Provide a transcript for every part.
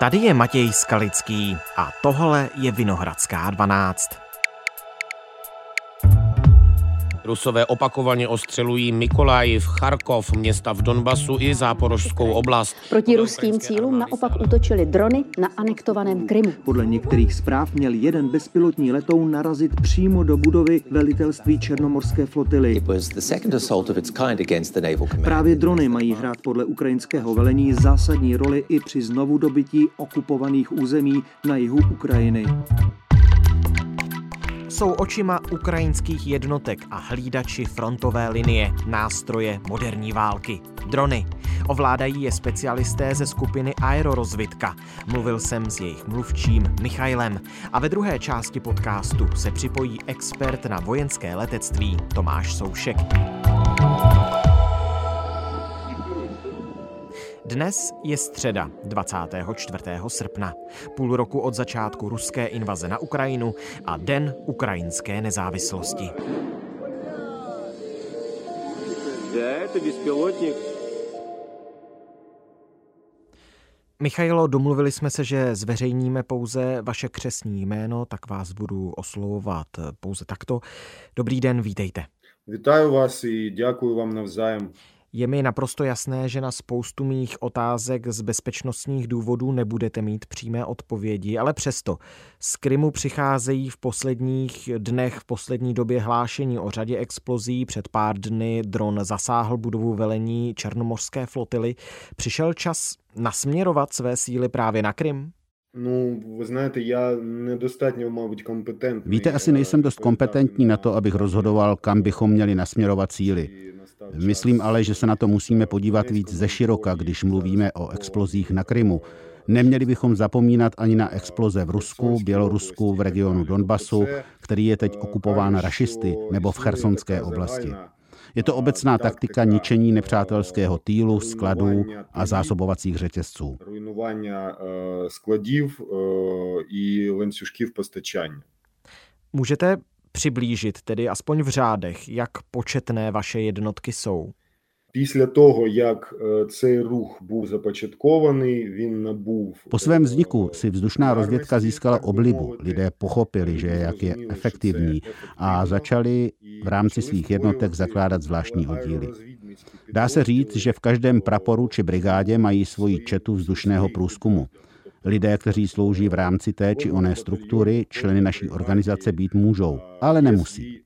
Tady je Matěj Skalický a tohle je Vinohradská 12. Rusové opakovaně ostřelují Mikolajiv, Charkov, města v Donbasu i záporožskou oblast. Proti ruským cílům naopak útočily drony na anektovaném Krymu. Podle některých zpráv měl jeden bezpilotní letoun narazit přímo do budovy velitelství Černomorské flotily. Právě drony mají hrát podle ukrajinského velení zásadní roli i při znovu dobytí okupovaných území na jihu Ukrajiny jsou očima ukrajinských jednotek a hlídači frontové linie, nástroje moderní války, drony. Ovládají je specialisté ze skupiny Aerorozvitka. Mluvil jsem s jejich mluvčím Michailem a ve druhé části podcastu se připojí expert na vojenské letectví Tomáš Soušek. Dnes je středa 24. srpna, půl roku od začátku ruské invaze na Ukrajinu a Den ukrajinské nezávislosti. Michailo, domluvili jsme se, že zveřejníme pouze vaše křesní jméno, tak vás budu oslovovat pouze takto. Dobrý den, vítejte. Vítaju vás i děkuji vám navzájem. Je mi naprosto jasné, že na spoustu mých otázek z bezpečnostních důvodů nebudete mít přímé odpovědi, ale přesto z Krymu přicházejí v posledních dnech, v poslední době hlášení o řadě explozí. Před pár dny dron zasáhl budovu velení Černomorské flotily. Přišel čas nasměrovat své síly právě na Krym? Vy znáte, já nedostatně mám být kompetentní. Víte, asi nejsem dost kompetentní na to, abych rozhodoval, kam bychom měli nasměrovat síly. Myslím ale, že se na to musíme podívat víc ze široka, když mluvíme o explozích na Krymu. Neměli bychom zapomínat ani na exploze v Rusku, Bělorusku, v regionu Donbasu, který je teď okupován rašisty, nebo v chersonské oblasti. Je to obecná taktika ničení nepřátelského týlu, skladů a zásobovacích řetězců. skladів i ланцюжків постачання. Můžete přiblížit, tedy aspoň v řádech, jak početné vaše jednotky jsou? Після того, як цей рух був започаtkovanий, він набув Po svém vzniku si vzdušná rozvědka získala oblibu. Lidé pochopili, že jak je efektivní a začali v rámci svých jednotek zakládat zvláštní oddíly. Dá se říct, že v každém praporu či brigádě mají svoji četu vzdušného průzkumu. Lidé, kteří slouží v rámci té či oné struktury, členy naší organizace být můžou, ale nemusí.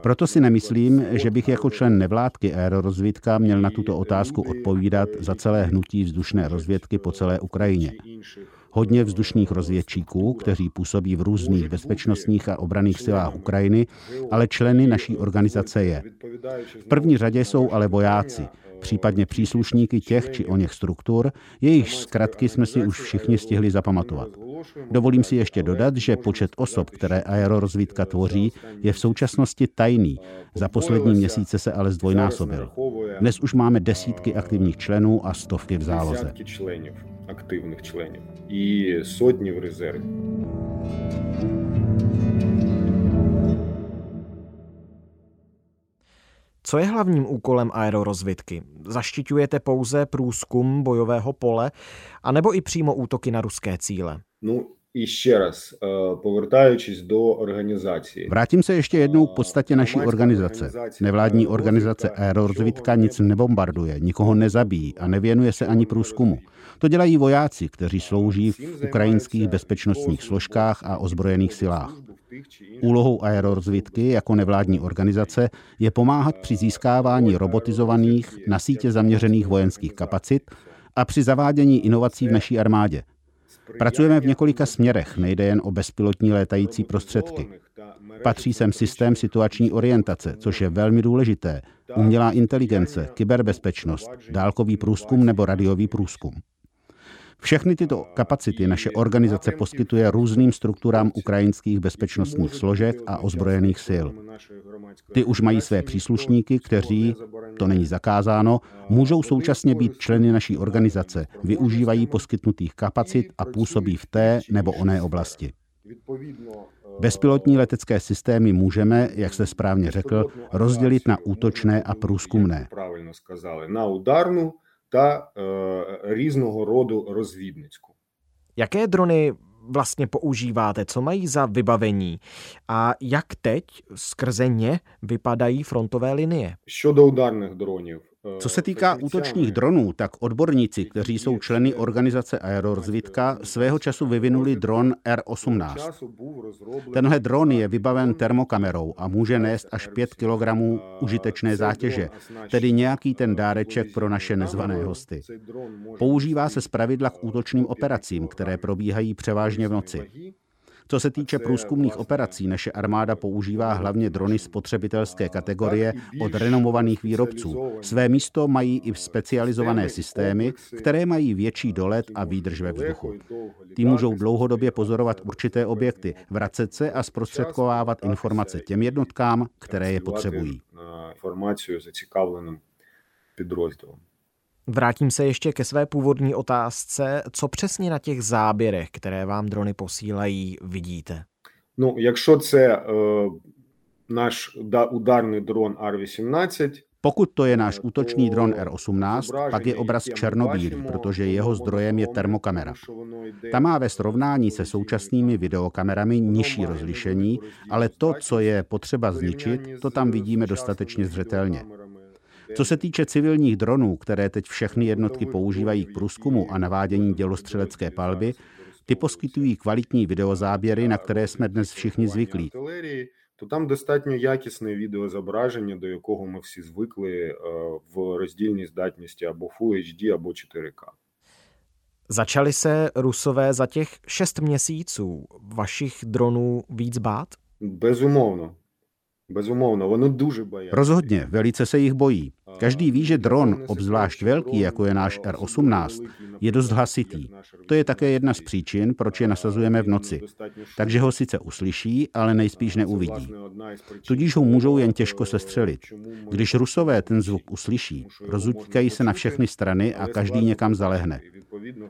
Proto si nemyslím, že bych jako člen nevládky aerorozvědka měl na tuto otázku odpovídat za celé hnutí vzdušné rozvědky po celé Ukrajině. Hodně vzdušných rozvědčíků, kteří působí v různých bezpečnostních a obraných silách Ukrajiny, ale členy naší organizace je. V první řadě jsou ale vojáci, případně příslušníky těch či o něch struktur, jejichž zkratky jsme si už všichni stihli zapamatovat. Dovolím si ještě dodat, že počet osob, které aerorozvídka tvoří, je v současnosti tajný. Za poslední měsíce se ale zdvojnásobil. Dnes už máme desítky aktivních členů a stovky v záloze. Aktivních členů i sotní v rezervě. Co je hlavním úkolem aerorozvědky? Zaštiťujete pouze průzkum bojového pole, anebo i přímo útoky na ruské cíle? No, ještě raz, повертаючись do organizace. Vrátím se ještě jednou k podstatě naší organizace. Nevládní organizace Aerorozvitka nic nebombarduje, nikoho nezabíjí a nevěnuje se ani průzkumu. To dělají vojáci, kteří slouží v ukrajinských bezpečnostních složkách a ozbrojených silách. Úlohou aerorozvitky jako nevládní organizace je pomáhat při získávání robotizovaných, na sítě zaměřených vojenských kapacit a při zavádění inovací v naší armádě. Pracujeme v několika směrech, nejde jen o bezpilotní létající prostředky. Patří sem systém situační orientace, což je velmi důležité, umělá inteligence, kyberbezpečnost, dálkový průzkum nebo radiový průzkum. Všechny tyto kapacity naše organizace poskytuje různým strukturám ukrajinských bezpečnostních složek a ozbrojených sil. Ty už mají své příslušníky, kteří, to není zakázáno, můžou současně být členy naší organizace, využívají poskytnutých kapacit a působí v té nebo oné oblasti. Bezpilotní letecké systémy můžeme, jak jste správně řekl, rozdělit na útočné a průzkumné та е, різного роду розвідницьку. Jaké drony vlastně používáte, co mají za vybavení a jak teď skrze ně vypadají frontové linie? Щодо ударних дронів, co se týká útočních dronů, tak odborníci, kteří jsou členy organizace Aerorozvitka, svého času vyvinuli dron R-18. Tenhle dron je vybaven termokamerou a může nést až 5 kg užitečné zátěže, tedy nějaký ten dáreček pro naše nezvané hosty. Používá se zpravidla k útočným operacím, které probíhají převážně v noci. Co se týče průzkumných operací, naše armáda používá hlavně drony spotřebitelské kategorie od renomovaných výrobců. Své místo mají i specializované systémy, které mají větší dolet a výdrž ve vzduchu. Ty můžou dlouhodobě pozorovat určité objekty, vracet se a zprostředkovávat informace těm jednotkám, které je potřebují. Vrátím se ještě ke své původní otázce. Co přesně na těch záběrech, které vám drony posílají, vidíte? No, якщо це е, наш ударний дрон R-18, pokud to je náš útočný dron R-18, pak je obraz černobílý, protože jeho zdrojem je termokamera. Ta má ve srovnání se současnými videokamerami nižší rozlišení, ale to, co je potřeba zničit, to tam vidíme dostatečně zřetelně. Co se týče civilních dronů, které teď všechny jednotky používají k průzkumu a navádění dělostřelecké palby, ty poskytují kvalitní videozáběry, na které jsme dnes všichni zvyklí. То там достатньо якісне відеозображення, до якого ми всі звикли в роздільній здатності або Full HD, або 4K. Začali se Rusové za těch šest měsíců vašich dronů víc bát? Безумовно. Rozhodně, velice se jich bojí. Každý ví, že dron, obzvlášť velký, jako je náš R-18, je dost hlasitý. To je také jedna z příčin, proč je nasazujeme v noci. Takže ho sice uslyší, ale nejspíš neuvidí. Tudíž ho můžou jen těžko sestřelit. Když rusové ten zvuk uslyší, rozutíkají se na všechny strany a každý někam zalehne.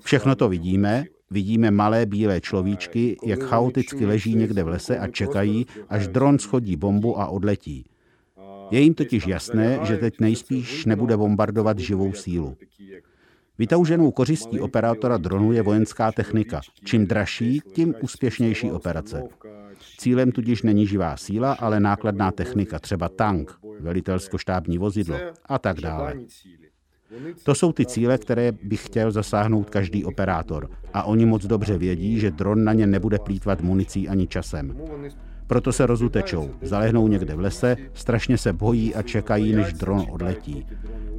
Všechno to vidíme, vidíme malé bílé človíčky, jak chaoticky leží někde v lese a čekají, až dron schodí bombu a odletí. Je jim totiž jasné, že teď nejspíš nebude bombardovat živou sílu. Vytouženou kořistí operátora dronu je vojenská technika. Čím dražší, tím úspěšnější operace. Cílem tudíž není živá síla, ale nákladná technika, třeba tank, velitelsko-štábní vozidlo a tak dále. To jsou ty cíle, které by chtěl zasáhnout každý operátor. A oni moc dobře vědí, že dron na ně nebude plítvat municí ani časem. Proto se rozutečou, zalehnou někde v lese, strašně se bojí a čekají, než dron odletí.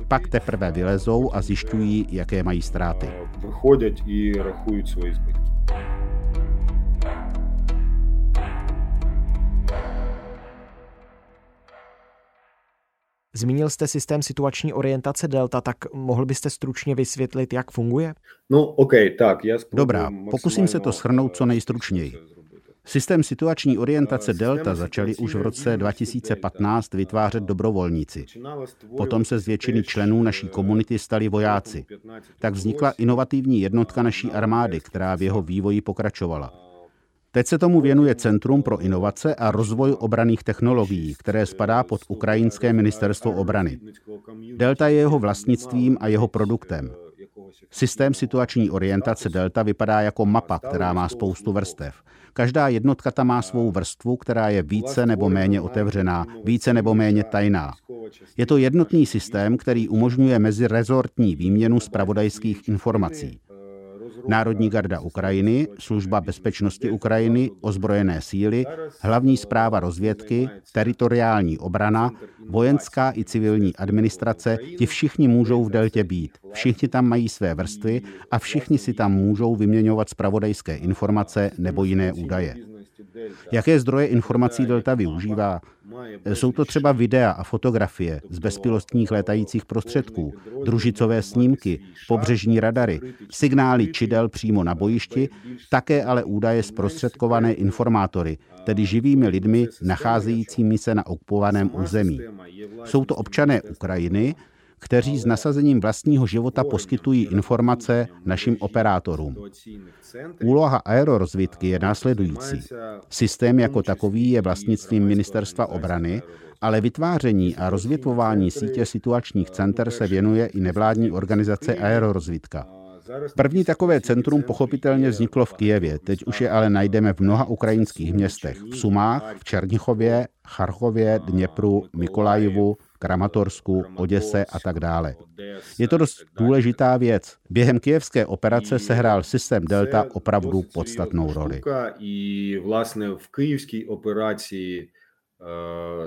Pak teprve vylezou a zjišťují, jaké mají ztráty. Vychodí i rachují svoje zbytky. Zmínil jste systém situační orientace Delta, tak mohl byste stručně vysvětlit, jak funguje? No, OK, tak. Já Dobrá, pokusím se to shrnout co nejstručněji. Systém situační orientace Delta začali už v roce 2015 vytvářet dobrovolníci. Potom se z většiny členů naší komunity stali vojáci. Tak vznikla inovativní jednotka naší armády, která v jeho vývoji pokračovala. Teď se tomu věnuje Centrum pro inovace a rozvoj obraných technologií, které spadá pod Ukrajinské ministerstvo obrany. Delta je jeho vlastnictvím a jeho produktem. Systém situační orientace Delta vypadá jako mapa, která má spoustu vrstev. Každá jednotka tam má svou vrstvu, která je více nebo méně otevřená, více nebo méně tajná. Je to jednotný systém, který umožňuje mezirezortní výměnu zpravodajských informací. Národní garda Ukrajiny, služba bezpečnosti Ukrajiny, ozbrojené síly, hlavní zpráva rozvědky, teritoriální obrana, vojenská i civilní administrace, ti všichni můžou v deltě být. Všichni tam mají své vrstvy a všichni si tam můžou vyměňovat spravodajské informace nebo jiné údaje. Jaké zdroje informací Delta využívá? Jsou to třeba videa a fotografie z bezpilotních létajících prostředků, družicové snímky, pobřežní radary, signály čidel přímo na bojišti, také ale údaje zprostředkované informátory, tedy živými lidmi nacházejícími se na okupovaném území. Jsou to občané Ukrajiny, kteří s nasazením vlastního života poskytují informace našim operátorům. Úloha aerorozvědky je následující. Systém jako takový je vlastnictvím Ministerstva obrany, ale vytváření a rozvětvování sítě situačních center se věnuje i nevládní organizace Aerorozvědka. První takové centrum pochopitelně vzniklo v Kijevě, teď už je ale najdeme v mnoha ukrajinských městech. V Sumách, v Černichově, Charchově, Dněpru, Mikolajivu, Kramatorsku, Oděse a tak dále. Je to dost důležitá věc. Během kijevské operace sehrál systém Delta opravdu podstatnou roli. I vlastně v kijevské operaci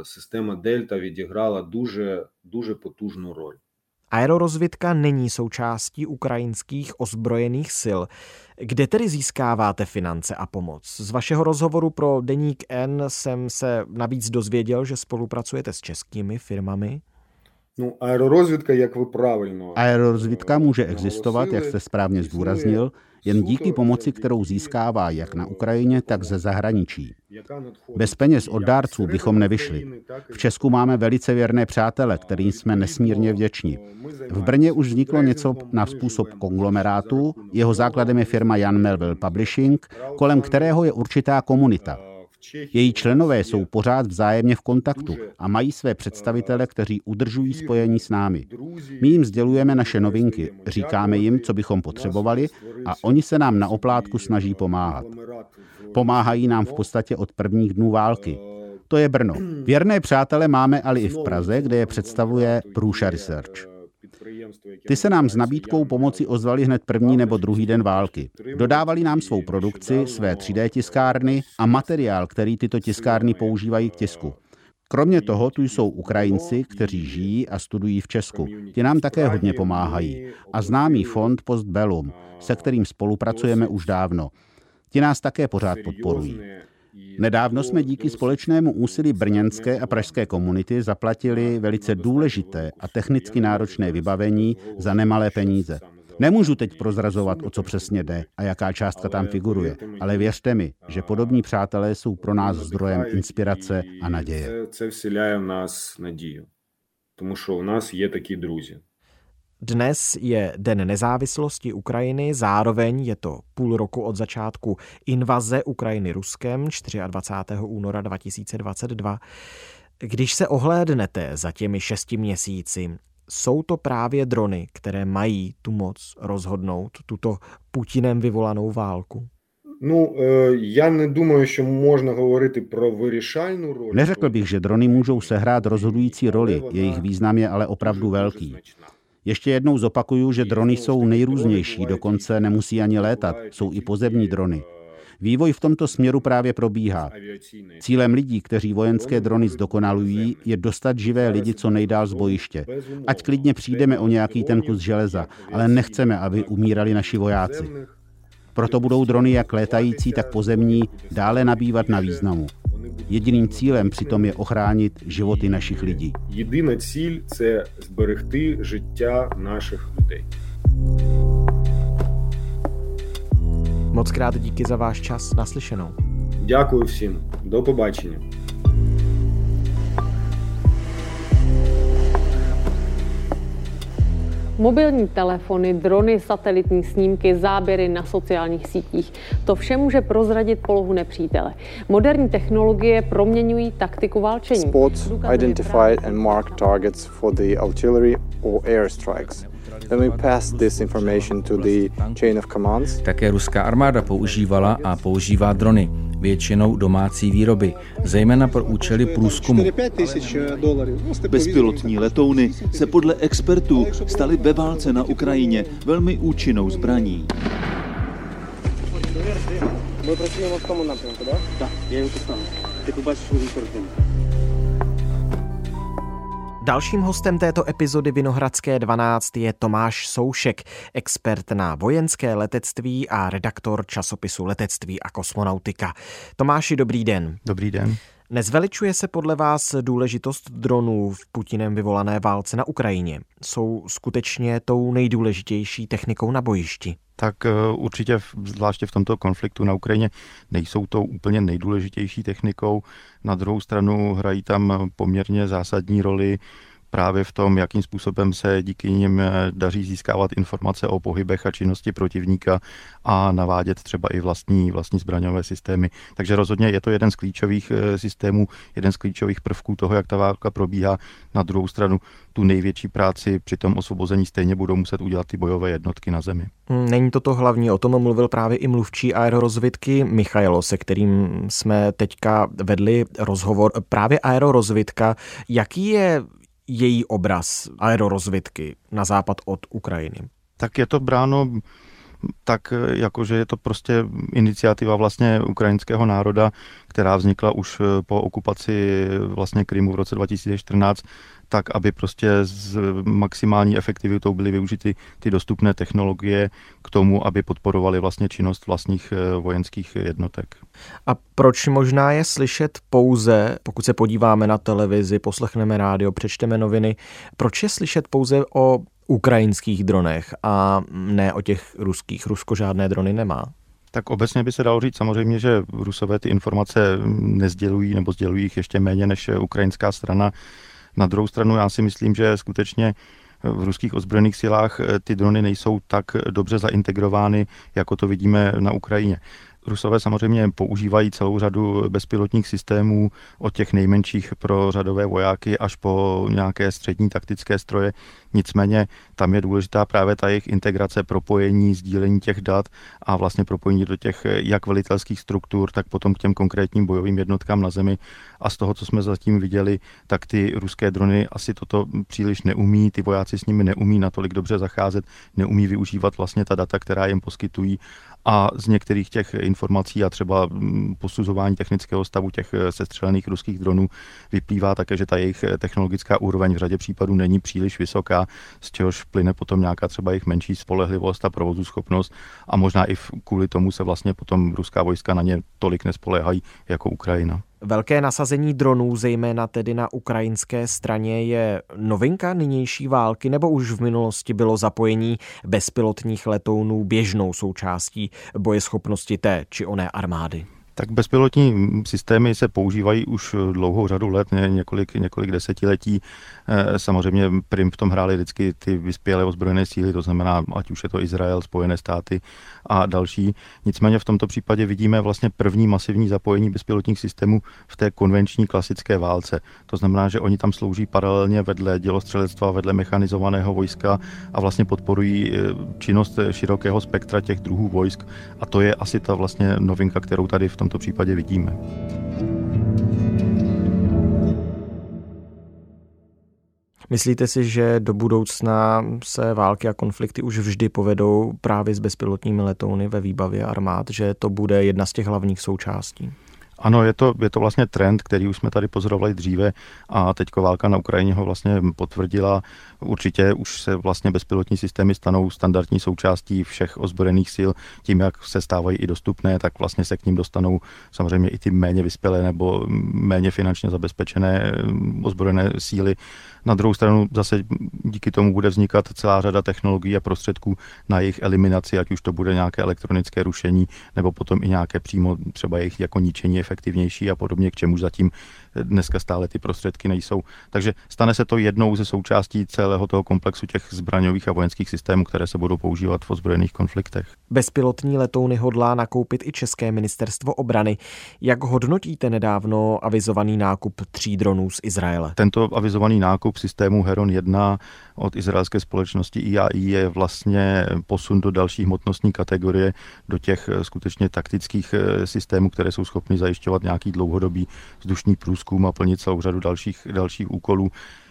система Дельта відіграла дуже дуже потужну роль. Aerorozvědka není součástí ukrajinských ozbrojených sil. Kde tedy získáváte finance a pomoc? Z vašeho rozhovoru pro Deník N jsem se navíc dozvěděl, že spolupracujete s českými firmami. No, aerorozvědka, jak vy právě. Aerorozvědka může existovat, jak jste správně zdůraznil, jen díky pomoci, kterou získává jak na Ukrajině, tak ze zahraničí. Bez peněz od dárců bychom nevyšli. V Česku máme velice věrné přátele, kterým jsme nesmírně vděční. V Brně už vzniklo něco na způsob konglomerátu, jeho základem je firma Jan Melville Publishing, kolem kterého je určitá komunita. Její členové jsou pořád vzájemně v kontaktu a mají své představitele, kteří udržují spojení s námi. My jim sdělujeme naše novinky, říkáme jim, co bychom potřebovali a oni se nám na oplátku snaží pomáhat. Pomáhají nám v podstatě od prvních dnů války. To je Brno. Věrné přátele máme ale i v Praze, kde je představuje Průša Research. Ty se nám s nabídkou pomoci ozvali hned první nebo druhý den války. Dodávali nám svou produkci, své 3D tiskárny a materiál, který tyto tiskárny používají k tisku. Kromě toho tu jsou Ukrajinci, kteří žijí a studují v Česku. Ti nám také hodně pomáhají. A známý fond Postbellum, se kterým spolupracujeme už dávno. Ti nás také pořád podporují. Nedávno jsme díky společnému úsilí brněnské a pražské komunity zaplatili velice důležité a technicky náročné vybavení za nemalé peníze. Nemůžu teď prozrazovat, o co přesně jde a jaká částka tam figuruje, ale věřte mi, že podobní přátelé jsou pro nás zdrojem inspirace a naděje. Це вселяє в нас надію, тому що у нас є такі друзі. Dnes je Den nezávislosti Ukrajiny, zároveň je to půl roku od začátku invaze Ukrajiny Ruskem 24. února 2022. Když se ohlédnete za těmi šesti měsíci, jsou to právě drony, které mají tu moc rozhodnout tuto Putinem vyvolanou válku? No, já nedumаю, že možná hovorit pro vyřešalnou roli. Neřekl bych, že drony můžou sehrát rozhodující roli, jejich význam je ale opravdu velký. Ještě jednou zopakuju, že drony jsou nejrůznější, dokonce nemusí ani létat, jsou i pozemní drony. Vývoj v tomto směru právě probíhá. Cílem lidí, kteří vojenské drony zdokonalují, je dostat živé lidi co nejdál z bojiště. Ať klidně přijdeme o nějaký ten kus železa, ale nechceme, aby umírali naši vojáci. Proto budou drony jak létající, tak pozemní dále nabývat na významu. Jediným cílem přitom je ochránit životy našich lidí. Jediný cíl je zberechty života našich lidí. Moc krát díky za váš čas naslyšenou. Děkuji všem. Do pobačení. Mobilní telefony, drony, satelitní snímky, záběry na sociálních sítích. To vše může prozradit polohu nepřítele. Moderní technologie proměňují taktiku válčení. Spots identified and marked targets for the artillery or airstrikes. Také ruská armáda používala a používá drony, většinou domácí výroby, zejména pro účely průzkumu. Bezpilotní letouny se podle expertů staly ve válce na Ukrajině velmi účinnou zbraní. Ми працюємо в тому напрямку, так? Так, я його поставив. Ти побачиш свою картину. Dalším hostem této epizody Vinohradské 12 je Tomáš Soušek, expert na vojenské letectví a redaktor časopisu Letectví a kosmonautika. Tomáši, dobrý den. Dobrý den. Nezveličuje se podle vás důležitost dronů v Putinem vyvolané válce na Ukrajině? Jsou skutečně tou nejdůležitější technikou na bojišti? Tak eh, určitě, zvláště v tomto konfliktu na Ukrajině, nejsou to úplně nejdůležitější technikou. Na druhou stranu hrají tam poměrně zásadní roli právě v tom, jakým způsobem se díky nim eh, daří získávat informace o pohybech a činnosti protivníka a navádět třeba i vlastní, vlastní zbraňové systémy. Takže rozhodně je to jeden z klíčových eh, systémů, jeden z klíčových prvků toho, jak ta válka probíhá. Na druhou stranu tu největší práci při tom osvobození stejně budou muset udělat ty bojové jednotky na zemi. Hmm, není to to hlavní, o tom mluvil právě i mluvčí aerorozvidky Michailo, se kterým jsme teďka vedli rozhovor. Právě aerorozvidka, jaký je její obraz aerorozvidky na západ od Ukrajiny? Tak je to bráno tak jakože je to prostě iniciativa vlastně ukrajinského národa, která vznikla už po okupaci vlastně Krymu v roce 2014 tak, aby prostě s maximální efektivitou byly využity ty dostupné technologie k tomu, aby podporovali vlastně činnost vlastních eh, vojenských jednotek. A proč možná je slyšet pouze, pokud se podíváme na televizi, poslechneme rádio, přečteme noviny, proč je slyšet pouze o ukrajinských dronech a ne o těch ruských? Rusko žádné drony nemá. Tak obecně by se dalo říct samozřejmě, že Rusové ty informace nezdělují nebo sdělují jich ještě méně než ukrajinská strana. Na druhou stranu já si myslím, že skutečně v ruských ozbrojených silách eh, ty drony nejsou tak dobře zaintegrovány, jako to vidíme na Ukrajině. Rusové samozřejmě používají celou řadu bezpilotních systémů, od těch nejmenších pro řadové vojáky až po nějaké střední taktické stroje. Nicméně tam je důležitá právě ta jejich integrace, propojení, sdílení těch dat a vlastně propojení do těch jak velitelských struktur, tak potom k těm konkrétním bojovým jednotkám na zemi. A z toho, co jsme zatím viděli, tak ty ruské drony asi toto příliš neumí, ty vojáci s nimi neumí natolik dobře zacházet, neumí využívat vlastně ta data, která jim poskytují a z některých těch informací a třeba mm, posuzování technického stavu těch eh, sestřelených ruských dronů vyplývá také, že ta jejich eh, technologická úroveň v řadě případů není příliš vysoká, z čehož plyne potom nějaká třeba jejich menší spolehlivost a provozu schopnost a možná i kvůli tomu se vlastně potom ruská vojska na ně tolik nespoléhají jako Ukrajina. Velké nasazení dronů, zejména tedy na ukrajinské straně, je novinka nynější války, nebo už v minulosti bylo zapojení bezpilotních letounů běžnou součástí bojeschopnosti té či oné armády? Tak bezpilotní systémy se používají už dlouhou řadu let, několik, několik desetiletí. Eh, samozřejmě prim v tom hrály vždycky ty vyspělé ozbrojené síly, to znamená, ať už je to Izrael, Spojené státy a další. Nicméně v tomto případě vidíme vlastně první masivní zapojení bezpilotních systémů v té konvenční klasické válce. To znamená, že oni tam slouží paralelně vedle dělostřelectva, vedle mechanizovaného vojska a vlastně podporují eh, činnost širokého spektra těch druhů vojsk. A to je asi ta vlastně novinka, kterou tady v tomto případě vidíme. Myslíte si, že do budoucna se války a konflikty už vždy povedou právě s bezpilotními letouny ve výbavě armád, že to bude jedna z těch hlavních součástí? Ano, je to, je to vlastně trend, který už jsme tady pozorovali dříve a teďko válka na Ukrajině ho vlastně potvrdila. Určitě už se vlastně bezpilotní systémy stanou standardní součástí všech ozbrojených sil. Tím, jak se stávají i dostupné, tak vlastně se k ním dostanou samozřejmě i ty méně vyspělé nebo méně finančně zabezpečené ozbrojené síly. Na druhou stranu zase díky tomu bude vznikat celá řada technologií a prostředků na jejich eliminaci, ať už to bude nějaké elektronické rušení, nebo potom i nějaké přímo třeba jejich jako ničení efektivnější a podobně, k čemu zatím dneska stále ty prostředky nejsou. Takže stane se to jednou ze součástí celého toho komplexu těch zbraňových a vojenských systémů, které se budou používat v ozbrojených konfliktech. Bezpilotní letouny hodlá nakoupit i České ministerstvo obrany. Jak hodnotíte nedávno avizovaný nákup tří dronů z Izraele? Tento avizovaný nákup systému Heron 1 od izraelské společnosti IAI je vlastně posun do další hmotnostní kategorie, do těch skutečně taktických eh, systémů, které jsou schopny zajišťovat nějaký dlouhodobý vzdušný průzkum a plnit celou řadu dalších, dalších úkolů.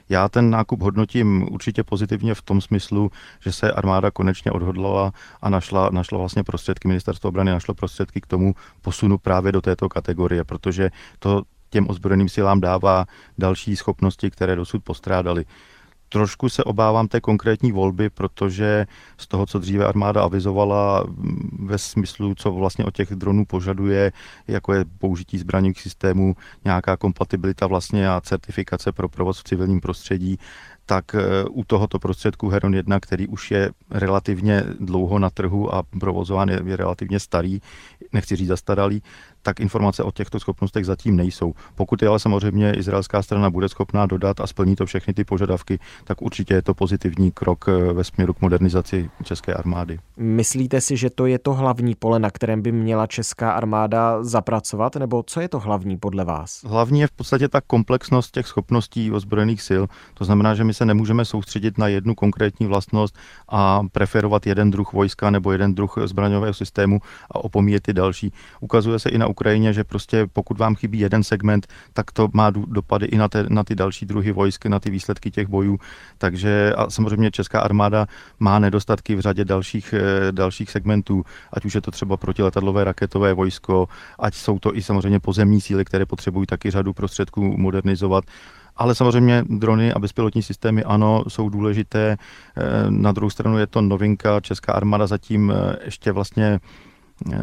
Já ten nákup hodnotím určitě pozitivně v tom smyslu, že se armáda konečně odhodlala a našla, našla vlastně prostředky, ministerstvo obrany našlo prostředky k tomu posunu právě do této kategorie, protože to těm ozbrojeným silám dává další schopnosti, které dosud postrádali. Trošku se obávám té konkrétní volby, protože z toho, co dříve armáda avizovala ve smyslu, co vlastně od těch dronů požaduje, jako je použití zbraňových systémů, nějaká kompatibilita vlastně a certifikace pro provoz v civilním prostředí, tak e, u tohoto prostředku Heron 1, který už je relativně dlouho na trhu a provozován je, je relativně starý, nechci říct zastaralý, tak informace o těchto schopnostech zatím nejsou. Pokud je ale samozřejmě izraelská strana bude schopná dodat a splní to všechny ty požadavky, tak určitě je to pozitivní krok eh, ve směru k modernizaci české armády. Myslíte si, že to je to hlavní pole, na kterém by měla česká armáda zapracovat, nebo co je to hlavní podle vás? Hlavní je v podstatě ta komplexnost těch schopností ozbrojených sil. To znamená, že my se nemůžeme soustředit na jednu konkrétní vlastnost a preferovat jeden druh vojska nebo jeden druh zbraňového systému a opomíjet ty další. Ukazuje se i na Ukrajině, že prostě pokud vám chybí jeden segment, tak to má dopady i na, te, na ty další druhy vojsk, na ty výsledky těch bojů. Takže a samozřejmě česká armáda má nedostatky v řadě dalších, eh, dalších segmentů, ať už je to třeba protiletadlové raketové vojsko, ať jsou to i samozřejmě pozemní síly, které potřebují taky řadu prostředků modernizovat. Ale samozřejmě drony a bezpilotní systémy, ano, jsou důležité. Eh, na druhou stranu je to novinka. Česká armáda zatím eh, ještě vlastně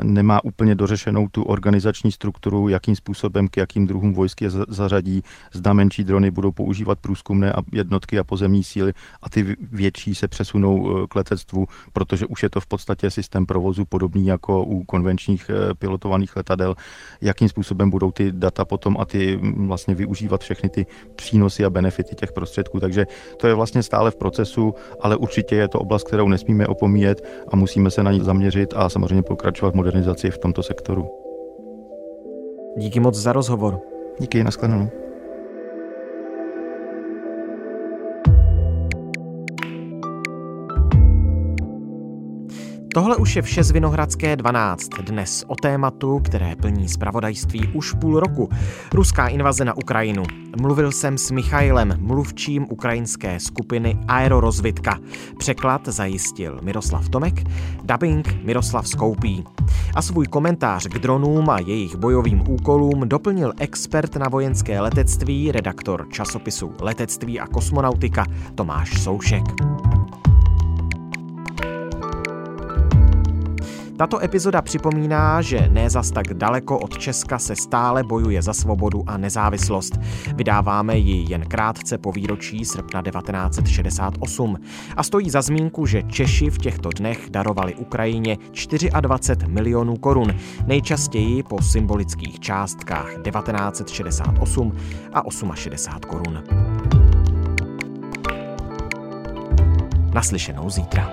nemá úplně dořešenou tu organizační strukturu, jakým způsobem k jakým druhům vojsk je zařadí. Zda menší drony budou používat průzkumné jednotky a pozemní síly a ty větší se přesunou eh, k letectvu, protože už je to v podstatě systém provozu podobný jako u konvenčních eh, pilotovaných letadel. Jakým způsobem budou ty data potom a ty vlastně využívat všechny ty přínosy a benefity těch prostředků. Takže to je vlastně stále v procesu, ale určitě je to oblast, kterou nesmíme opomíjet a musíme se na ní zaměřit a samozřejmě pokračovat pokračovat v modernizaci v tomto sektoru. Díky moc za rozhovor. Díky, nashledanou. Tohle už je vše z Vinohradské 12. Dnes o tématu, které plní zpravodajství už půl roku. Ruská invaze na Ukrajinu. Mluvil jsem s Michailem, mluvčím ukrajinské skupiny Aerorozvitka. Překlad zajistil Miroslav Tomek, dubbing Miroslav Skoupí. A svůj komentář k dronům a jejich bojovým úkolům doplnil expert na vojenské letectví, redaktor časopisu Letectví a kosmonautika Tomáš Soušek. Tato epizoda připomíná, že ne zas tak daleko od Česka se stále bojuje za svobodu a nezávislost. Vydáváme ji jen krátce po výročí srpna 1968 a stojí za zmínku, že Češi v těchto dnech darovali Ukrajině 24 milionů korun, nejčastěji po symbolických částkách 1968 a 68 korun. Naslyšenou zítra.